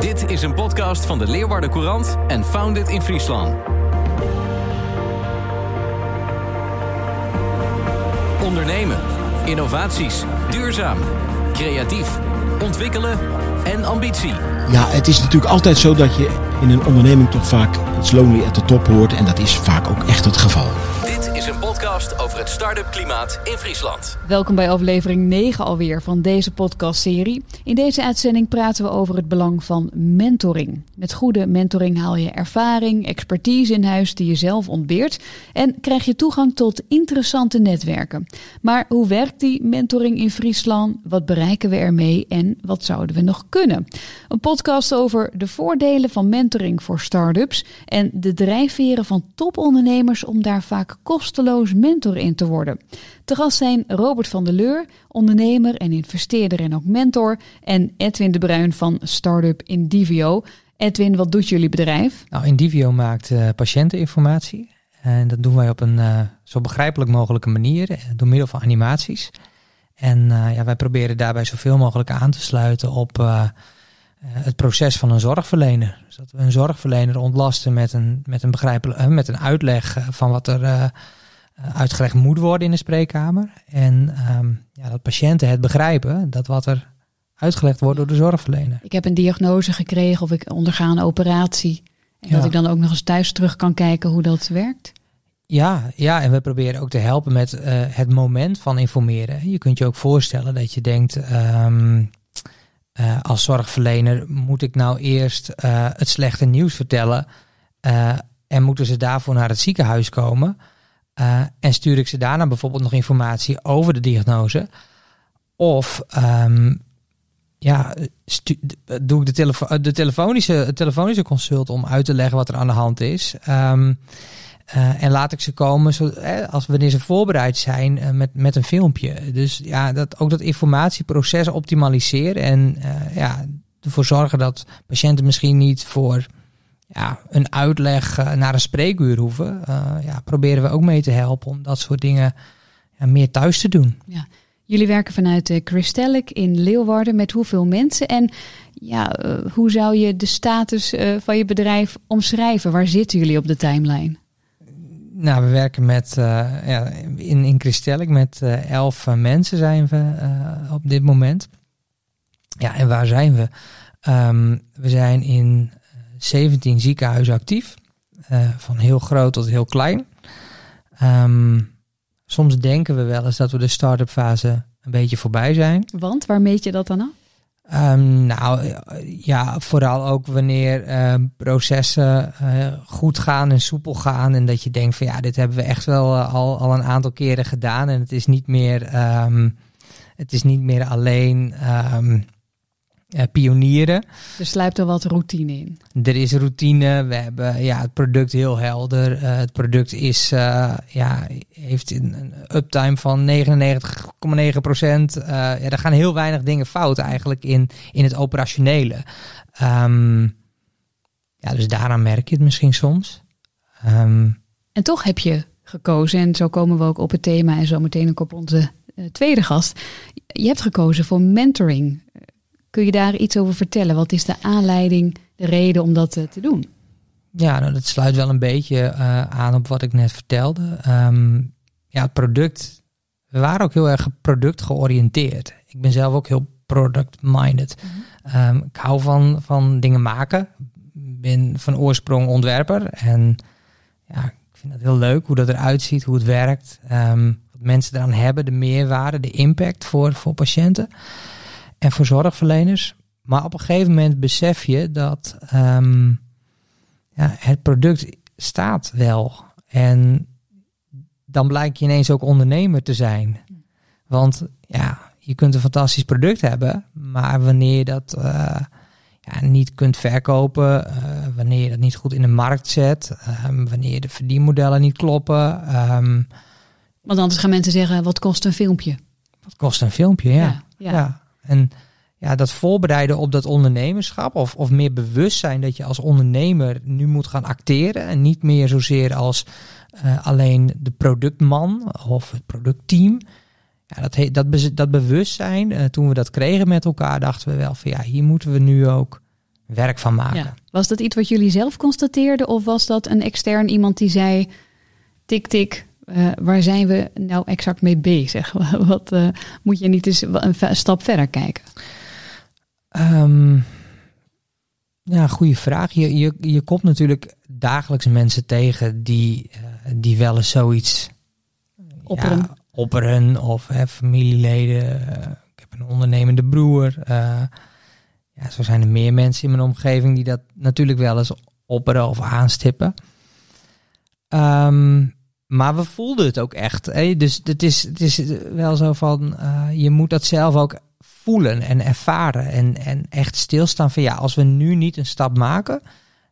Dit is een podcast van de Leeuwarden Courant en Founded in Friesland. Ondernemen, innovaties, duurzaam, creatief, ontwikkelen en ambitie. Ja, het is natuurlijk altijd zo dat je in een onderneming toch vaak it's lonely at the top hoort. En dat is vaak ook echt het geval. Podcast over het start-up klimaat in Friesland. Welkom bij aflevering 9 alweer van deze podcastserie. In deze uitzending praten we over het belang van mentoring. Met goede mentoring haal je ervaring, expertise in huis die je zelf ontbeert en krijg je toegang tot interessante netwerken. Maar hoe werkt die mentoring in Friesland? Wat bereiken we ermee en wat zouden we nog kunnen? Een podcast over de voordelen van mentoring voor start-ups en de drijfveren van topondernemers om daar vaak kosteloos mentor in te worden. Te gast zijn Robert van der Leur, ondernemer en investeerder en ook mentor, en Edwin de Bruin van Startup Indivio. Edwin, wat doet jullie bedrijf? Nou, Indivio maakt uh, patiënteninformatie. En dat doen wij op een uh, zo begrijpelijk mogelijke manier, uh, door middel van animaties. En ja, wij proberen daarbij zoveel mogelijk aan te sluiten op het proces van een zorgverlener. Dus dat we een zorgverlener ontlasten met een, met een, begrijpelijk, met een uitleg van wat er uitgelegd moet worden in de spreekkamer. En ehm, ja, dat patiënten het begrijpen dat wat er uitgelegd wordt door de zorgverlener. Ik heb een diagnose gekregen of ik onderga een operatie. En ja. dat ik dan ook nog eens thuis terug kan kijken hoe dat werkt. Ja, ja, en we proberen ook te helpen met uh, het moment van informeren. Je kunt je ook voorstellen dat je denkt, um, uh, als zorgverlener moet ik nou eerst uh, het slechte nieuws vertellen en moeten ze daarvoor naar het ziekenhuis komen? En stuur ik ze daarna bijvoorbeeld nog informatie over de diagnose? Of um, ja, doe ik de, telefo de telefonische, telefonische consult om uit te leggen wat er aan de hand is. Uh, en laat ik ze komen zo, eh, als wanneer ze voorbereid zijn met, met een filmpje. Dus ja, dat, ook dat informatieproces optimaliseren. En ja, ervoor zorgen dat patiënten misschien niet voor ja, een uitleg naar een spreekuur hoeven. ja, proberen we ook mee te helpen om dat soort dingen ja, meer thuis te doen. Ja. Jullie werken vanuit uh, Crystalic in Leeuwarden met hoeveel mensen? En ja, uh, hoe zou je de status uh, van je bedrijf omschrijven? Waar zitten jullie op de timeline? Nou, we werken met, ja, in, in Crystalic met elf mensen zijn we op dit moment. Ja, en waar zijn we? Um, we zijn in 17 ziekenhuizen actief. van heel groot tot heel klein. Um, Soms denken we wel eens dat we de start-up fase een beetje voorbij zijn. Want waar meet je dat dan af? Um, nou ja, vooral ook wanneer uh, processen uh, goed gaan en soepel gaan. En dat je denkt van ja, dit hebben we echt wel uh, al, al een aantal keren gedaan. En het is niet meer, um, het is niet meer alleen uh, pionieren. Er sluipt er wat routine in. Er is routine. We hebben ja, het product heel helder. Uh, het product is, uh, ja, heeft een uptime van 99,9 procent. ja, er gaan heel weinig dingen fout eigenlijk in, in het operationele. Um, ja, dus daaraan merk je het misschien soms. Um, en toch heb je gekozen, en zo komen we ook op het thema en zo meteen ook op onze tweede gast. Je hebt gekozen voor mentoring. Kun je daar iets over vertellen? Wat is de aanleiding, de reden om dat te doen? Ja, nou, dat sluit wel een beetje uh, aan op wat ik net vertelde. Um, ja, het product. We waren ook heel erg product georiënteerd. Ik ben zelf ook heel product-minded. Mm -hmm. um, ik hou van, van dingen maken. Ben van oorsprong ontwerper. En ja, ik vind het heel leuk hoe dat eruit ziet, hoe het werkt. Um, wat mensen eraan hebben, de meerwaarde, de impact voor, voor patiënten en voor zorgverleners. Maar op een gegeven moment besef je dat um, ja, het product staat wel. En dan blijkt je ineens ook ondernemer te zijn. Want ja, je kunt een fantastisch product hebben, maar wanneer je dat uh, ja, niet kunt verkopen, uh, wanneer je dat niet goed in de markt zet, um, wanneer de verdienmodellen niet kloppen. Um, Want anders gaan mensen zeggen, wat kost een filmpje? Wat kost een filmpje, ja. ja, ja. ja. En ja, dat voorbereiden op dat ondernemerschap of, of meer bewustzijn dat je als ondernemer nu moet gaan acteren en niet meer zozeer als uh, alleen de productman of het productteam. Ja, dat, he, dat, dat bewustzijn, uh, toen we dat kregen met elkaar, dachten we wel van ja, hier moeten we nu ook werk van maken. Was dat iets wat jullie zelf constateerden of was dat een extern iemand die zei: tik tik, uh, waar zijn we nou exact mee bezig? Wat uh, moet je niet eens een stap verder kijken? Um, ja, goede vraag. Je, je, je komt natuurlijk dagelijks mensen tegen die, uh, die wel eens zoiets opperen, ja, opperen of hè, familieleden. ik heb een ondernemende broer. ja, zo zijn er meer mensen in mijn omgeving die dat natuurlijk wel eens opperen of aanstippen. Um, maar we voelden het ook echt. Hè? Dus het is, het is wel zo van, uh, je moet dat zelf ook voelen en ervaren. En, en echt stilstaan van ja, als we nu niet een stap maken,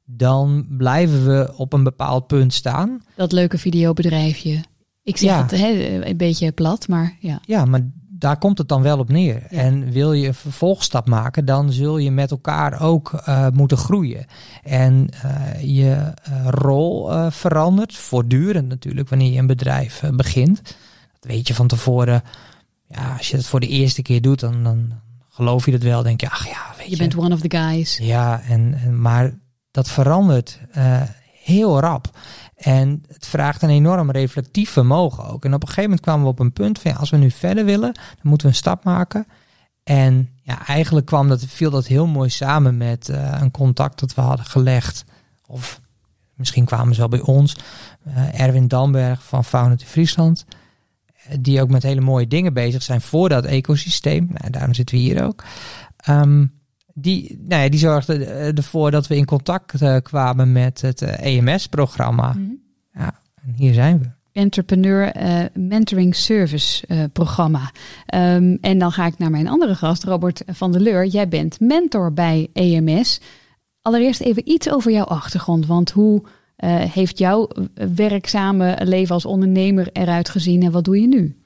dan blijven we op een bepaald punt staan. Dat leuke videobedrijfje. Ik zeg Ja. het hè, een beetje plat, maar ja. Ja, maar daar komt het dan wel op neer. En wil je een vervolgstap maken, dan zul je met elkaar ook uh, moeten groeien. En uh, je uh, rol verandert, voortdurend natuurlijk, wanneer je een bedrijf begint. Dat weet je van tevoren. Ja, als je het voor de eerste keer doet, dan, dan geloof je het wel. Denk je, ach ja, weet je. Je bent one of the guys. Ja, en, en maar dat verandert heel rap. En het vraagt een enorm reflectief vermogen ook. En op een gegeven moment kwamen we op een punt van ja, als we nu verder willen, dan moeten we een stap maken. En ja, eigenlijk kwam dat, viel dat heel mooi samen met uh, een contact dat we hadden gelegd. Of misschien kwamen ze wel bij ons. Uh, Erwin Damberg van Fauna Friesland. Die ook met hele mooie dingen bezig zijn voor dat ecosysteem. Nou, daarom zitten we hier ook. Um, die, nou ja, die zorgde ervoor dat we in contact uh, kwamen met het uh, EMS-programma. Mm -hmm. Ja, en hier zijn we. Entrepreneur uh, Mentoring Service programma. Um, en dan ga ik naar mijn andere gast, Robert van der Leur. Jij bent mentor bij EMS. Allereerst even iets over jouw achtergrond. Want hoe heeft jouw werkzame leven als ondernemer eruit gezien en wat doe je nu?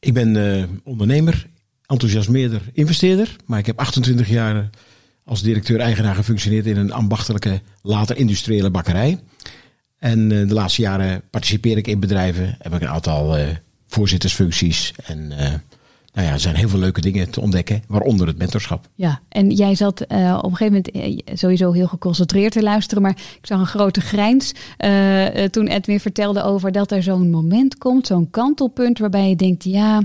Ik ben ondernemer enthousiasmeerder, investeerder. Maar ik heb 28 jaar als directeur-eigenaar gefunctioneerd in een ambachtelijke, later industriële bakkerij. En uh, de laatste jaren participeer ik in bedrijven. Heb ik een aantal uh, voorzittersfuncties. En uh, nou ja, er zijn heel veel leuke dingen te ontdekken, waaronder het mentorschap. Ja, en jij zat op een gegeven moment sowieso heel geconcentreerd te luisteren. Maar ik zag een grote grijns toen Edwin vertelde over dat er zo'n moment komt, zo'n kantelpunt waarbij je denkt, ja,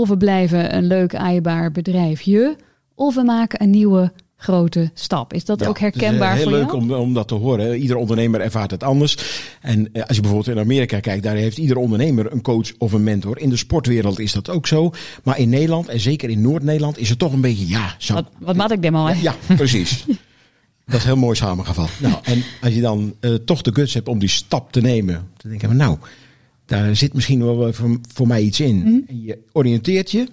of we blijven een leuk aaibaar bedrijfje, of we maken een nieuwe grote stap. Is dat ja, ook herkenbaar het is, uh, voor heel jou? leuk om, om dat te horen. Ieder ondernemer ervaart het anders. En uh, als je bijvoorbeeld in Amerika kijkt, daar heeft ieder ondernemer een coach of een mentor. In de sportwereld is dat ook zo. Maar in Nederland, en zeker in Noord-Nederland, is het toch een beetje, ja... Zo, wat, wat maak ik dan al, hè? Ja, precies. Dat is heel mooi samengevat. Nou, en als je dan uh, toch de guts hebt om die stap te nemen, dan denk je, nou, daar zit misschien wel voor, voor mij iets in. Mm. En je oriënteert je,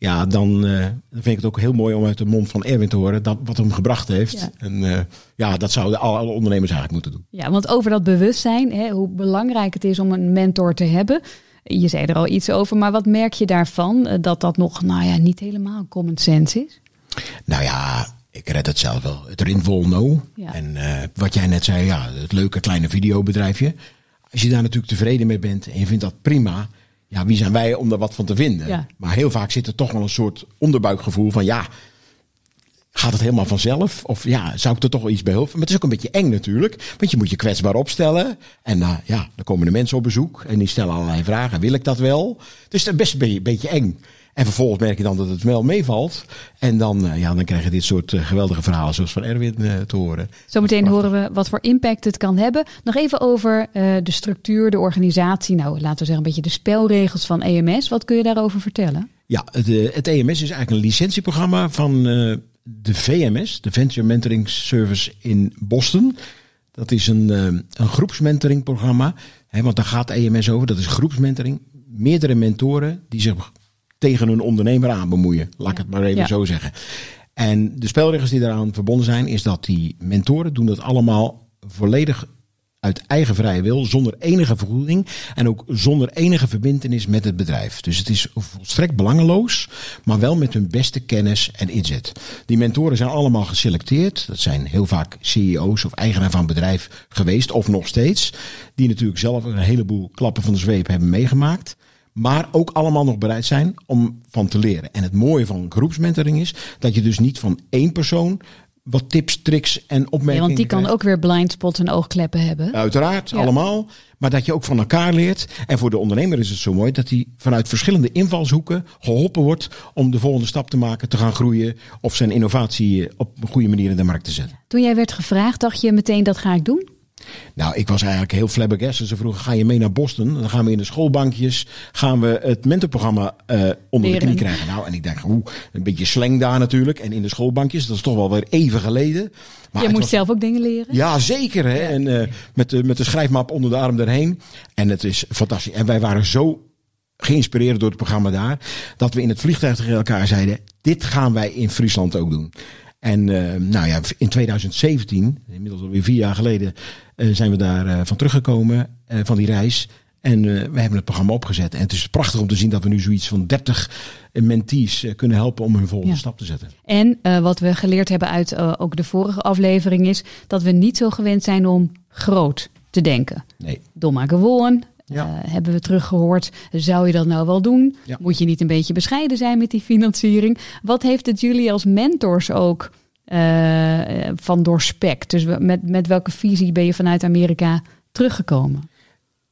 ja, dan, uh, dan vind ik het ook heel mooi om uit de mond van Erwin te horen dat wat hem gebracht heeft. Ja. En uh, ja, dat zouden alle, alle, ondernemers eigenlijk moeten doen. Ja, want over dat bewustzijn, hè, hoe belangrijk het is om een mentor te hebben. Je zei er al iets over, maar wat merk je daarvan? Uh, dat dat nog, nou ja, niet helemaal common sense is? Nou ja, ik red het zelf wel. Het No. Ja. En uh, wat jij net zei, ja, het leuke kleine videobedrijfje. Als je daar natuurlijk tevreden mee bent en je vindt dat prima, ja, wie zijn wij om daar wat van te vinden? Ja. Maar heel vaak zit er toch wel een soort onderbuikgevoel van ja, gaat het helemaal vanzelf? Of ja, zou ik er toch wel iets bij helpen? Maar het is ook een beetje eng natuurlijk, want je moet je kwetsbaar opstellen. En uh, ja, dan komen de mensen op bezoek en die stellen allerlei vragen. Wil ik dat wel? Dus het is best een beetje eng. En vervolgens merk je dan dat het wel meevalt. En dan, uh, ja, dan krijg je dit soort uh, geweldige verhalen zoals van Erwin uh, te horen. Zometeen horen we wat voor impact het kan hebben. Nog even over de structuur, de organisatie. Nou, laten we zeggen een beetje de spelregels van EMS. Wat kun je daarover vertellen? Ja, het, het EMS is eigenlijk een licentieprogramma van de VMS, de Venture Mentoring Service in Boston. Dat is een, een groepsmentoringprogramma. Hè, want daar gaat EMS over. Dat is groepsmentoring. Meerdere mentoren die zich tegen een ondernemer aan bemoeien. Laat ik het maar even Ja. zo zeggen. En de spelregels die daaraan verbonden zijn, is dat die mentoren doen dat allemaal volledig uit eigen vrije wil, zonder enige vergoeding en ook zonder enige verbindenis met het bedrijf. Dus het is volstrekt belangeloos, maar wel met hun beste kennis en inzet. Die mentoren zijn allemaal geselecteerd. Dat zijn heel vaak CEO's of eigenaar van bedrijf geweest, of nog steeds. Die natuurlijk zelf een heleboel klappen van de zweep hebben meegemaakt. Maar ook allemaal nog bereid zijn om van te leren. En het mooie van groepsmentoring is dat je dus niet van één persoon wat tips, tricks en opmerkingen. Ja, want die kan krijgt. ook weer blind spots en oogkleppen hebben. Uiteraard, Ja. allemaal. Maar dat je ook van elkaar leert. En voor de ondernemer is het zo mooi dat hij vanuit verschillende invalshoeken geholpen wordt om de volgende stap te maken, te gaan groeien of zijn innovatie op een goede manier in de markt te zetten. Toen jij werd gevraagd, dacht je meteen dat ga ik doen? Nou, ik was eigenlijk heel flabbergasted. Ze vroegen, ga je mee naar Boston? Dan gaan we in de schoolbankjes, gaan we het mentorprogramma eh, onder Leren. de knie krijgen. Nou, en ik denk, oeh, een beetje slang daar natuurlijk. En in de schoolbankjes, dat is toch wel weer even geleden. Maar je moet was- zelf ook dingen leren. Ja, zeker. Hè? En eh, met, de, met de schrijfmap onder de arm erheen. En het is fantastisch. En wij waren zo geïnspireerd door het programma daar. Dat we in het vliegtuig tegen elkaar zeiden: Dit gaan wij in Friesland ook doen. En eh, nou ja, in 2017, inmiddels alweer vier jaar geleden, zijn we daar eh, van teruggekomen eh, van die reis. En eh, we hebben het programma opgezet. En het is prachtig om te zien dat we nu zoiets van 30 mentees eh, kunnen helpen om hun volgende Ja. stap te zetten. En eh, wat we geleerd hebben uit eh, ook de vorige aflevering is dat we niet zo gewend zijn om groot te denken. Nee. Domma gewoon. Ja. eh, hebben we teruggehoord. Zou je dat nou wel doen? Ja. Moet je niet een beetje bescheiden zijn met die financiering? Wat heeft het jullie als mentors ook eh, eh, van doorspekt? Dus met, met welke visie ben je vanuit Amerika teruggekomen?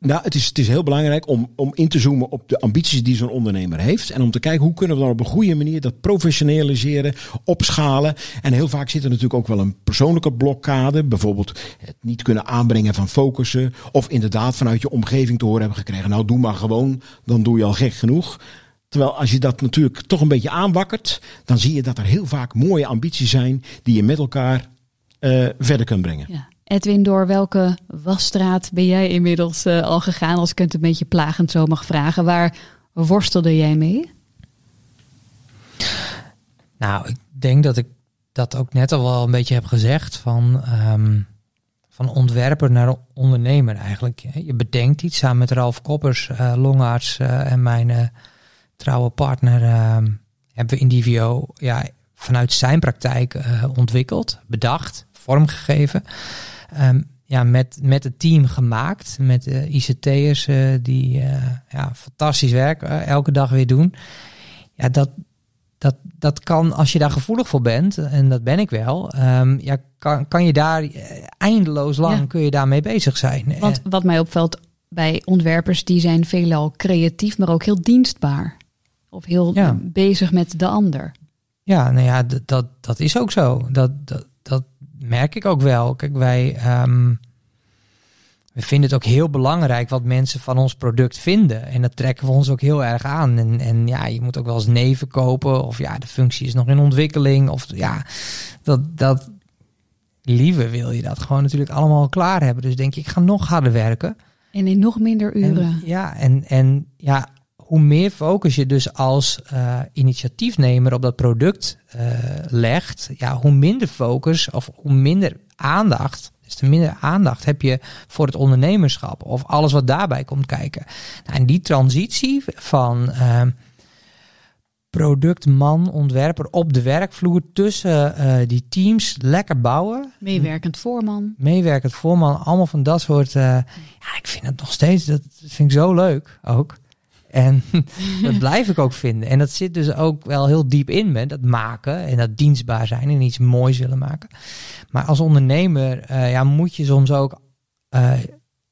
Nou, het is, het is heel belangrijk om, om in te zoomen op de ambities die zo'n ondernemer heeft. En om te kijken hoe kunnen we dan op een goede manier dat professionaliseren, opschalen. En heel vaak zit er natuurlijk ook wel een persoonlijke blokkade. Bijvoorbeeld het niet kunnen aanbrengen van focussen. Of inderdaad vanuit je omgeving te horen hebben gekregen. Nou, doe maar gewoon, dan doe je al gek genoeg. Terwijl als je dat natuurlijk toch een beetje aanwakkert, dan zie je dat er heel vaak mooie ambities zijn die je met elkaar eh, verder kunt brengen. Ja. Edwin, door welke wasstraat ben jij inmiddels eh, al gegaan? Als ik het een beetje plagend zo mag vragen. Waar worstelde jij mee? Nou, ik denk dat ik dat ook net al wel een beetje heb gezegd. Van, ehm, van ontwerper naar ondernemer eigenlijk. Je bedenkt iets samen met Ralf Koppers, eh, longarts eh, en mijn eh, trouwe partner. ehm, hebben we Indivio ja, vanuit zijn praktijk eh, ontwikkeld, bedacht, vormgegeven. Ehm, ja, met, met het team gemaakt. Met de ICT'ers eh, die eh, ja, fantastisch werk elke dag weer doen. Ja, dat, dat, dat kan, als je daar gevoelig voor bent, en dat ben ik wel, ehm, ja, kan, kan je daar eindeloos lang Ja. kun je daarmee bezig zijn. Want wat mij opvalt bij ontwerpers, die zijn veelal creatief, maar ook heel dienstbaar. Of heel Ja. bezig met de ander. Ja, nou ja, dat, dat is ook zo. Dat, dat, dat merk ik ook wel. Kijk, wij ehm, we vinden het ook heel belangrijk wat mensen van ons product vinden. En dat trekken we ons ook heel erg aan. En, en ja, je moet ook wel eens neven kopen. Of ja, de functie is nog in ontwikkeling. Of ja, dat, dat liever wil je dat gewoon natuurlijk allemaal klaar hebben. Dus denk je, ik ga nog harder werken. En in nog minder uren. En, ja, en, en ja, hoe meer focus je dus als eh, initiatiefnemer op dat product eh, legt, ja, hoe minder focus of hoe minder aandacht, dus te minder aandacht heb je voor het ondernemerschap of alles wat daarbij komt kijken. Nou, en die transitie van eh, productman, ontwerper op de werkvloer tussen eh, die teams lekker bouwen, Meewerkend voorman. meewerkend voorman, allemaal van dat soort. eh, ja, ik vind het nog steeds, dat vind ik zo leuk ook. En dat blijf ik ook vinden. En dat zit dus ook wel heel diep in me, dat maken en dat dienstbaar zijn en iets moois willen maken. Maar als ondernemer eh, ja, moet je soms ook eh,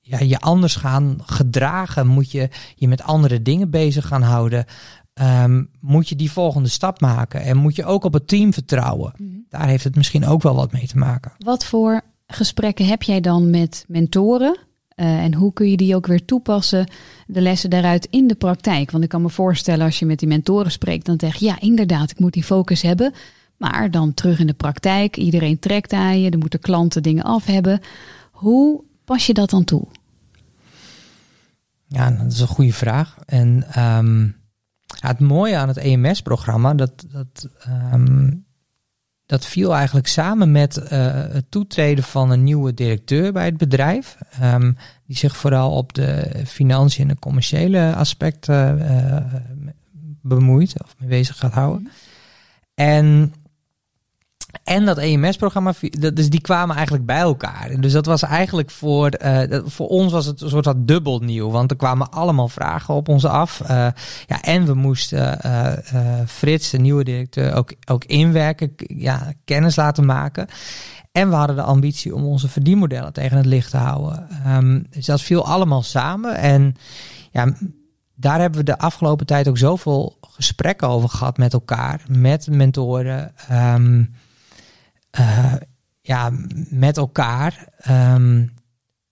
ja, je anders gaan gedragen. Moet je je met andere dingen bezig gaan houden. Ehm, moet je die volgende stap maken. En moet je ook op het team vertrouwen. Daar heeft het misschien ook wel wat mee te maken. Wat voor gesprekken heb jij dan met mentoren? Eh, en hoe kun je die ook weer toepassen, de lessen daaruit in de praktijk? Want ik kan me voorstellen als je met die mentoren spreekt, dan zeg je ja, inderdaad, ik moet die focus hebben. Maar dan terug in de praktijk, iedereen trekt aan je, er moeten klanten dingen af hebben. Hoe pas je dat dan toe? Ja, dat is een goede vraag. En ehm, het mooie aan het EMS-programma, dat, dat, ehm, dat viel eigenlijk samen met eh, het toetreden van een nieuwe directeur bij het bedrijf. ehm, die zich vooral op de financiën en de commerciële aspecten eh, bemoeit of mee bezig gaat houden. En En dat EMS-programma, dus die kwamen eigenlijk bij elkaar. Dus dat was eigenlijk voor, uh, voor ons was het een soort van dubbel nieuw. Want er kwamen allemaal vragen op ons af. Uh, ja, en we moesten uh, Frits, de nieuwe directeur, ook, ook inwerken, ja, kennis laten maken. En we hadden de ambitie om onze verdienmodellen tegen het licht te houden. Um, dus dat viel allemaal samen. En ja, daar hebben we de afgelopen tijd ook zoveel gesprekken over gehad met elkaar, met mentoren. Um, uh, ja, met elkaar um,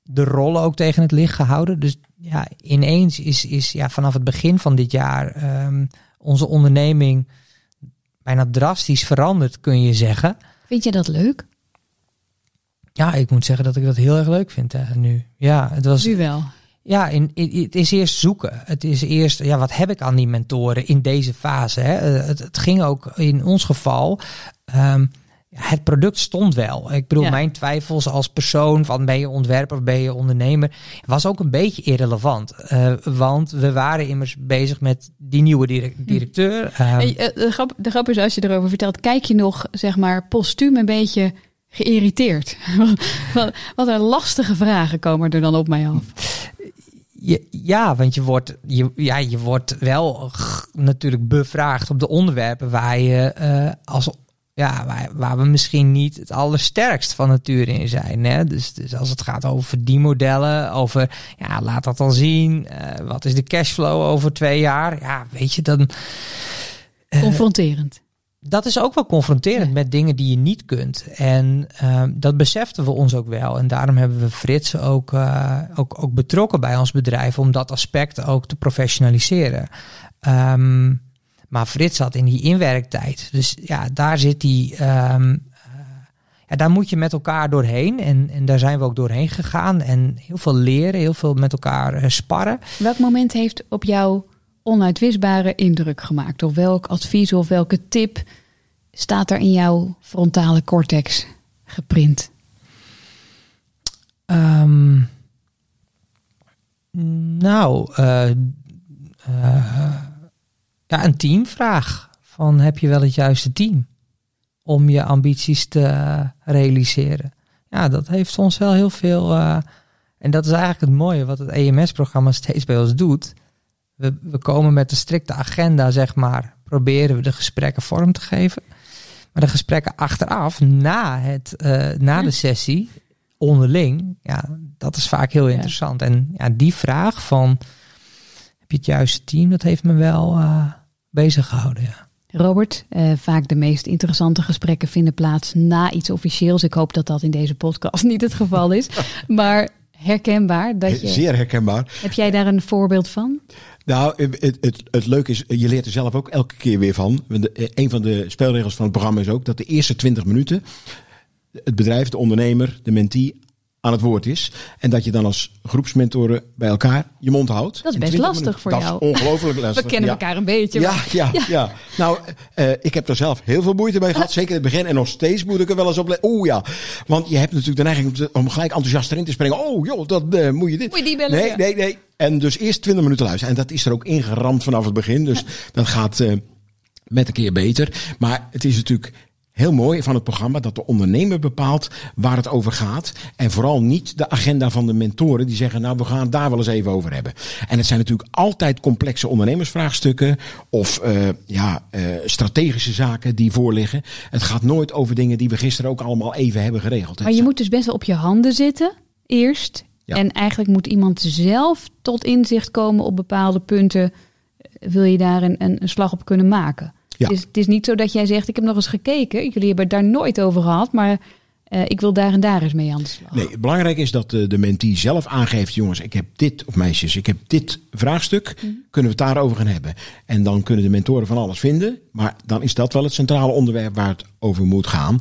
de rollen ook tegen het licht gehouden. Dus ja, ineens is, is ja, vanaf het begin van dit jaar um, onze onderneming bijna drastisch veranderd, kun je zeggen. Vind je dat leuk? Ja, ik moet zeggen dat ik dat heel erg leuk vind uh, nu. Ja, het was. Nu wel. Ja, in, in, het is eerst zoeken. Het is eerst, ja, wat heb ik aan die mentoren in deze fase? Hè? Het, het ging ook in ons geval. Um, het product stond wel. Ik bedoel, mijn twijfels als persoon van ben je ontwerper of ben je ondernemer, was ook een beetje irrelevant. Uh, want we waren immers bezig met die nieuwe direct hm. directeur. De, grap, de grap is, als je erover vertelt, kijk je nog, zeg maar, postuum een beetje geïrriteerd. wat, wat een lastige vragen komen er dan op mij af. Ja, want je wordt, je, ja, je wordt wel natuurlijk bevraagd op de onderwerpen waar je uh, als ja, waar, waar, we misschien niet het allersterkst van nature in zijn. Hè? Dus, dus als het gaat over verdienmodellen, over ja, laat dat dan zien. Uh, wat is de cashflow over twee jaar? Ja, weet je dan. Uh, Confronterend. Dat is ook wel confronterend met dingen die je niet kunt. En uh, dat beseften we ons ook wel. En daarom hebben we Frits ook, uh, ook, ook betrokken bij ons bedrijf om dat aspect ook te professionaliseren. Um, maar Frits zat in die inwerktijd. Dus ja, daar zit die. Um, ja, daar moet je met elkaar doorheen. En, en daar zijn we ook doorheen gegaan. En heel veel leren, heel veel met elkaar uh, sparren. Welk moment heeft op jou onuitwisbare indruk gemaakt? Of welk advies of welke tip staat er in jouw frontale cortex geprint? Um, nou, uh, uh, ja, een teamvraag. Van heb je wel het juiste team om je ambities te realiseren? Ja, dat heeft ons wel heel veel. Uh, en dat is eigenlijk het mooie wat het EMS-programma steeds bij ons doet. We, we komen met een strikte agenda, zeg maar. Proberen we de gesprekken vorm te geven. Maar de gesprekken achteraf, na, het, uh, na de sessie, onderling, ja, dat is vaak heel interessant. En ja, die vraag van heb je het juiste team, dat heeft me wel uh, bezig gehouden. Ja. Robert, uh, vaak de meest interessante gesprekken vinden plaats na iets officieels. Ik hoop dat dat in deze podcast niet het geval is. maar herkenbaar. Dat je, Zeer herkenbaar. Heb jij daar een voorbeeld van? Nou, het, het, het leuke is, je leert er zelf ook elke keer weer van. Een van de spelregels van het programma is ook dat de eerste 20 minuten het bedrijf, de ondernemer, de mentee aan het woord is. En dat je dan als groepsmentoren bij elkaar je mond houdt. Dat is best lastig voor dat jou. Dat is ongelooflijk lastig. We kennen elkaar een beetje. Ja, ja, ja, ja, Nou, uh, ik heb er zelf heel veel moeite mee gehad. Zeker in het begin. En nog steeds moet ik er wel eens op letten. Oeh ja. Want je hebt natuurlijk de neiging om gelijk enthousiast erin te springen. Oh joh, dat uh, moet je dit. Moet je die bellen? Nee, nee, nee. En dus eerst 20 minuten luisteren. En dat is er ook ingeramd vanaf het begin. Dus dat gaat uh, met een keer beter. Maar het is natuurlijk heel mooi van het programma dat de ondernemer bepaalt waar het over gaat. En vooral niet de agenda van de mentoren die zeggen, nou we gaan het daar wel eens even over hebben. En het zijn natuurlijk altijd complexe ondernemersvraagstukken of uh, ja, uh, strategische zaken die voorliggen. Het gaat nooit over dingen die we gisteren ook allemaal even hebben geregeld. Maar je moet dus best wel op je handen zitten eerst. Ja. En eigenlijk moet iemand zelf tot inzicht komen op bepaalde punten. Wil je daar een, een, een slag op kunnen maken? Ja. Dus het is niet zo dat jij zegt, ik heb nog eens gekeken. Jullie hebben het daar nooit over gehad, maar uh, ik wil daar en daar eens mee aan de slag. Nee, belangrijk is dat de, de mentee zelf aangeeft, jongens, ik heb dit, of meisjes, ik heb dit vraagstuk. Mm. Kunnen we het daarover gaan hebben? En dan kunnen de mentoren van alles vinden. Maar dan is dat wel het centrale onderwerp waar het over moet gaan.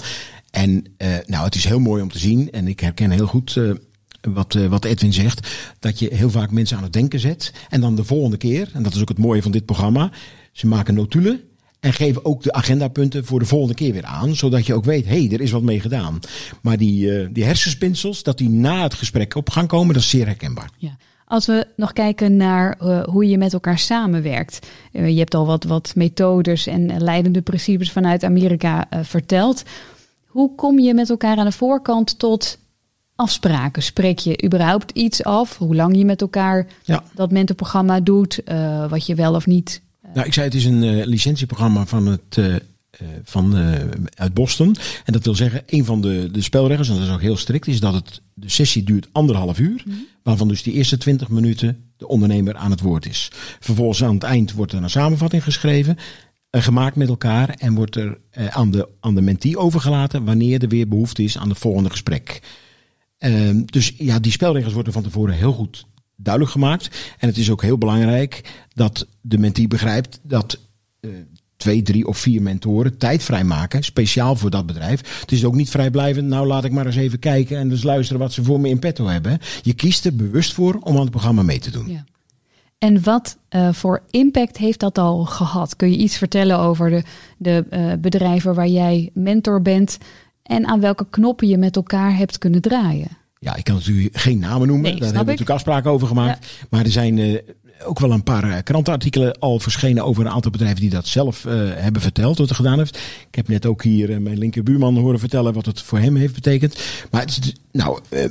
En uh, nou, het is heel mooi om te zien. En ik herken heel goed uh, wat, uh, wat Edwin zegt. Dat je heel vaak mensen aan het denken zet. En dan de volgende keer, en dat is ook het mooie van dit programma. Ze maken notulen en geef ook de agendapunten voor de volgende keer weer aan. Zodat je ook weet, hé, hey, er is wat mee gedaan. Maar die, uh, die hersenspinsels, dat die na het gesprek op gaan komen, dat is zeer herkenbaar. Ja. Als we nog kijken naar uh, hoe je met elkaar samenwerkt. Uh, je hebt al wat, wat methodes en leidende principes vanuit Amerika verteld. Hoe kom je met elkaar aan de voorkant tot afspraken? Spreek je überhaupt iets af? Hoe lang je met elkaar Ja. dat mentorprogramma doet? eh, wat je wel of niet Nou, ik zei het is een eh, licentieprogramma van het, eh, eh, van, uit Boston. En dat wil zeggen, een van de, de spelregels, en dat is ook heel strikt, is dat het, de sessie duurt anderhalf uur. Waarvan dus die eerste twintig minuten de ondernemer aan het woord is. Vervolgens aan het eind wordt er een samenvatting geschreven. gemaakt met elkaar en wordt er aan, de, aan de mentee overgelaten wanneer er weer behoefte is aan het volgende gesprek. Ehm, dus ja, die spelregels worden van tevoren heel goed duidelijk gemaakt. En het is ook heel belangrijk dat de mentee begrijpt dat eh, twee, drie of vier mentoren tijd vrijmaken, speciaal voor dat bedrijf. Het is ook niet vrijblijvend, nou laat ik maar eens even kijken en dus luisteren wat ze voor me in petto hebben. Je kiest er bewust voor om aan het programma mee te doen. Ja. En wat eh, voor impact heeft dat al gehad? Kun je iets vertellen over de, de eh, bedrijven waar jij mentor bent en aan welke knoppen je met elkaar hebt kunnen draaien? Ja, ik kan natuurlijk geen namen noemen. Nee, Daar hebben we ik. natuurlijk afspraken over gemaakt. Maar er zijn eh, ook wel een paar eh, krantenartikelen al verschenen over een aantal bedrijven die dat zelf eh, hebben verteld, wat er gedaan heeft. Ik heb net ook hier mijn linkerbuurman horen vertellen wat het voor hem heeft betekend. Maar het is, nou, eh,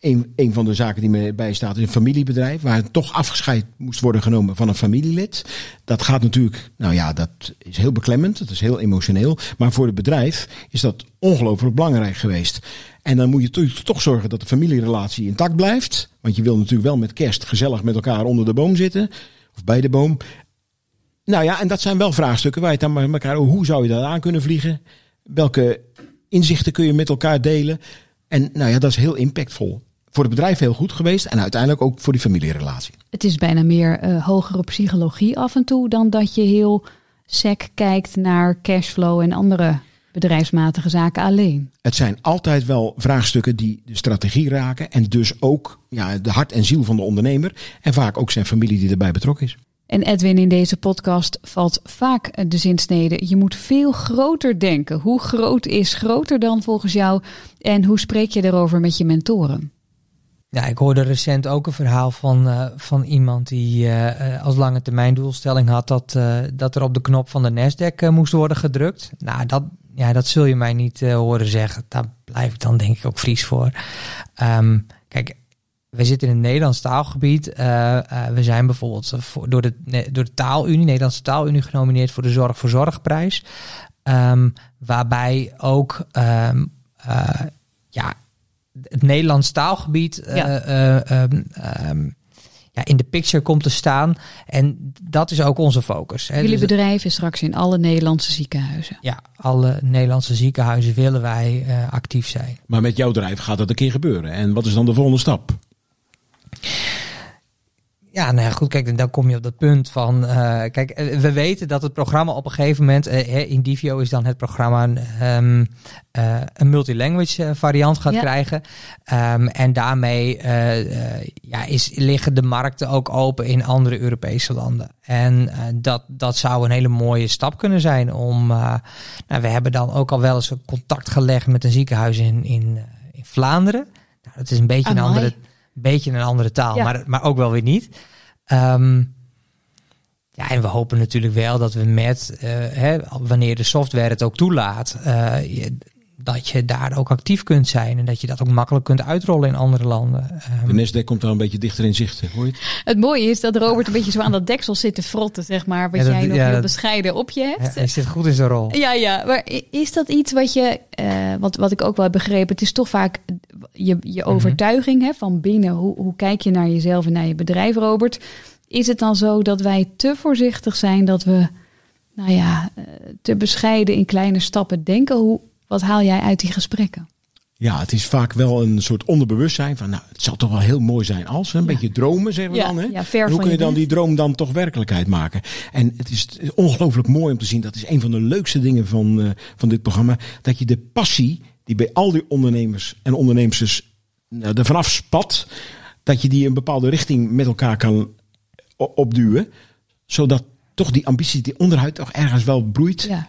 een, van de zaken die me bijstaat is een familiebedrijf waar toch afgescheid moest worden genomen van een familielid. Dat gaat natuurlijk, nou ja, dat is heel beklemmend, dat is heel emotioneel. Maar voor het bedrijf is dat ongelooflijk belangrijk geweest. En dan moet je toch- zorgen dat de familierelatie intact blijft. Want je wil natuurlijk wel met kerst gezellig met elkaar onder de boom zitten. Of bij de boom. Nou ja, en dat zijn wel vraagstukken waar je dan met elkaar... Hoe zou je dat aan kunnen vliegen? Welke inzichten kun je met elkaar delen? En nou ja, dat is heel impactvol. Voor het bedrijf heel goed geweest. En uiteindelijk ook voor die familierelatie. Het is bijna meer eh, hogere psychologie af en toe dan dat je heel sec kijkt naar cashflow en andere bedrijfsmatige zaken alleen. Het zijn altijd wel vraagstukken die de strategie raken. En dus ook ja, de hart en ziel van de ondernemer. En vaak ook zijn familie die erbij betrokken is. En Edwin, in deze podcast valt vaak de zinsnede: je moet veel groter denken. Hoe groot is groter dan volgens jou? En hoe spreek je daarover met je mentoren? Ja, ik hoorde recent ook een verhaal van, eh, van iemand die eh, eh, als lange termijn doelstelling had dat, dat er op de knop van de Nasdaq moest worden gedrukt. Nou, dat, ja, dat zul je mij niet horen zeggen. Daar blijf ik dan denk ik ook Fries voor. Ehm, kijk, we zitten in het Nederlands taalgebied. We zijn bijvoorbeeld voor, door, de, door de Taalunie, Nederlandse Taalunie, genomineerd voor de Zorg voor Zorgprijs. Ehm, waarbij ook ehm, eh, ja, het Nederlands taalgebied eh, Ja. eh, ehm, ehm, ja, in de picture komt te staan. En dat is ook onze focus. Hè. Jullie Dus, bedrijf is straks in alle Nederlandse ziekenhuizen. ja, alle Nederlandse ziekenhuizen willen wij eh, actief zijn. Maar met jouw bedrijf gaat dat een keer gebeuren. En wat is dan de volgende stap? Ja, nou ja, goed, kijk, dan kom je op dat punt van, eh, kijk, eh, we weten dat het programma op een gegeven moment, eh, in Divio is dan het programma ehm, eh, een multilanguage variant gaat Ja. krijgen. Ehm, en daarmee ja, is, liggen de markten ook open in andere Europese landen. En dat, dat zou een hele mooie stap kunnen zijn om, nou, we hebben dan ook al wel eens een contact gelegd met een ziekenhuis in, in, in Vlaanderen. Nou, dat is een beetje een andere beetje een andere taal, Ja. maar, maar ook wel weer niet. Ehm, ja, en we hopen natuurlijk wel dat we met, eh, hè, wanneer de software het ook toelaat, je- dat je daar ook actief kunt zijn en dat je dat ook makkelijk kunt uitrollen in andere landen. Ehm, De Nasdaq komt wel een beetje dichter in zicht. Hoor je het? Het mooie is dat Robert een beetje zo aan dat deksel zit te frotten, zeg maar. Wat Ja, dat- jij nog ja, heel dat- bescheiden op je ja, hebt. hij zit goed in zijn rol. Ja, ja. Maar is dat iets wat je, eh, wat, wat ik ook wel heb begrepen, het is toch vaak je, je overtuiging hè, van binnen. Hoe, hoe kijk je naar jezelf en naar je bedrijf, Robert? Is het dan zo dat wij te voorzichtig zijn dat we, nou ja, eh, te bescheiden in kleine stappen denken? Hoe, wat haal jij uit die gesprekken? Ja, het is vaak wel een soort onderbewustzijn van, nou, het zal toch wel heel mooi zijn als. Een Ja. beetje dromen, zeggen we Ja, dan. Hè? ja, ver En hoe kun je je dan die droom dan toch werkelijkheid maken? En het is ongelooflijk mooi om te zien. Dat is een van de leukste dingen van, eh, van dit programma. Dat je de passie die bij al die ondernemers en ondernemers nou, er vanaf spat. Dat je die een bepaalde richting met elkaar kan o- opduwen. Zodat toch die ambitie die onderhuid toch ergens wel broeit. Ja.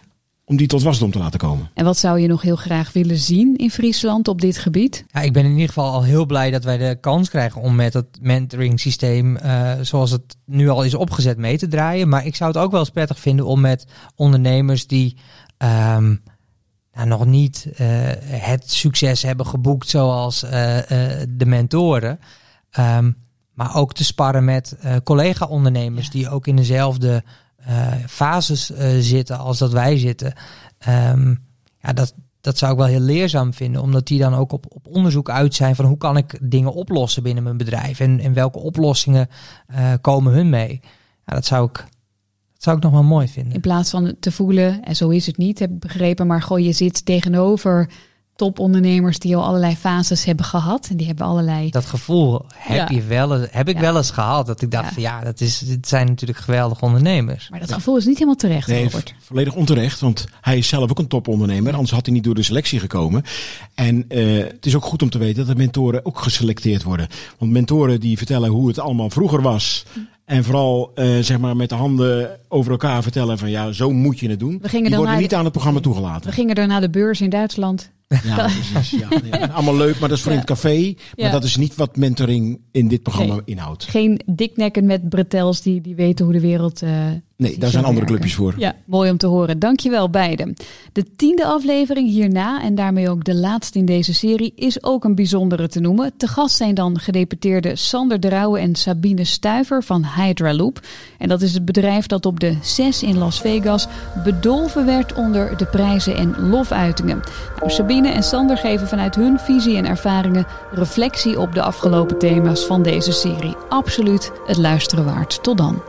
Om die tot wasdom te laten komen. En wat zou je nog heel graag willen zien in Friesland op dit gebied? Ja, ik ben in ieder geval al heel blij dat wij de kans krijgen om met het mentoring systeem, eh, zoals het nu al is opgezet, mee te draaien. Maar ik zou het ook wel eens prettig vinden om met ondernemers die, ehm, nou, nog niet eh, het succes hebben geboekt zoals eh, eh, de mentoren. Ehm, maar ook te sparren met collega-ondernemers die ook in dezelfde fases zitten als dat wij zitten. Ehm, ja, dat, dat zou ik wel heel leerzaam vinden, omdat die dan ook op, op onderzoek uit zijn van hoe kan ik dingen oplossen binnen mijn bedrijf en, en welke oplossingen komen hun mee. Ja, dat zou ik dat zou ik nog wel mooi vinden. In plaats van te voelen, en zo is het niet, heb ik begrepen, maar goh, je zit tegenover topondernemers die al allerlei fases hebben gehad. En die hebben allerlei. Dat gevoel heb, je wel, heb ik wel eens gehad. Dat ik dacht ja. van ja, dat is, het zijn natuurlijk geweldige ondernemers. Maar dat gevoel is niet helemaal terecht. Nee, volledig onterecht. Want hij is zelf ook een topondernemer. Anders had hij niet door de selectie gekomen. En uh, het is ook goed om te weten dat de mentoren ook geselecteerd worden. Want mentoren die vertellen hoe het allemaal vroeger was. En vooral uh, zeg maar met de handen over elkaar vertellen van ja, zo moet je het doen. We gingen Die worden niet aan het programma toegelaten. We gingen er naar de beurs in Duitsland. Ja, precies. Ja, ja. Allemaal leuk, maar dat is voor in het café. Maar dat is niet wat mentoring in dit programma inhoudt. Geen diknekken met bretels die, die weten hoe de wereld uh, Nee, daar zijn andere clubjes voor. Ja, mooi om te horen. Dankjewel beiden. De tiende aflevering hierna, en daarmee ook de laatste in deze serie, is ook een bijzondere te noemen. Te gast zijn dan gedeputeerde Sander Drouwe en Sabine Stuiver van Hydra Loop. En dat is het bedrijf dat op de 6 in Las Vegas bedolven werd onder de prijzen en lofuitingen. Nou, Sabine en Sander geven vanuit hun visie en ervaringen reflectie op de afgelopen thema's van deze serie. Absoluut het luisteren waard. Tot dan.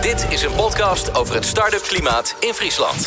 Dit is een podcast over het start-up klimaat in Friesland.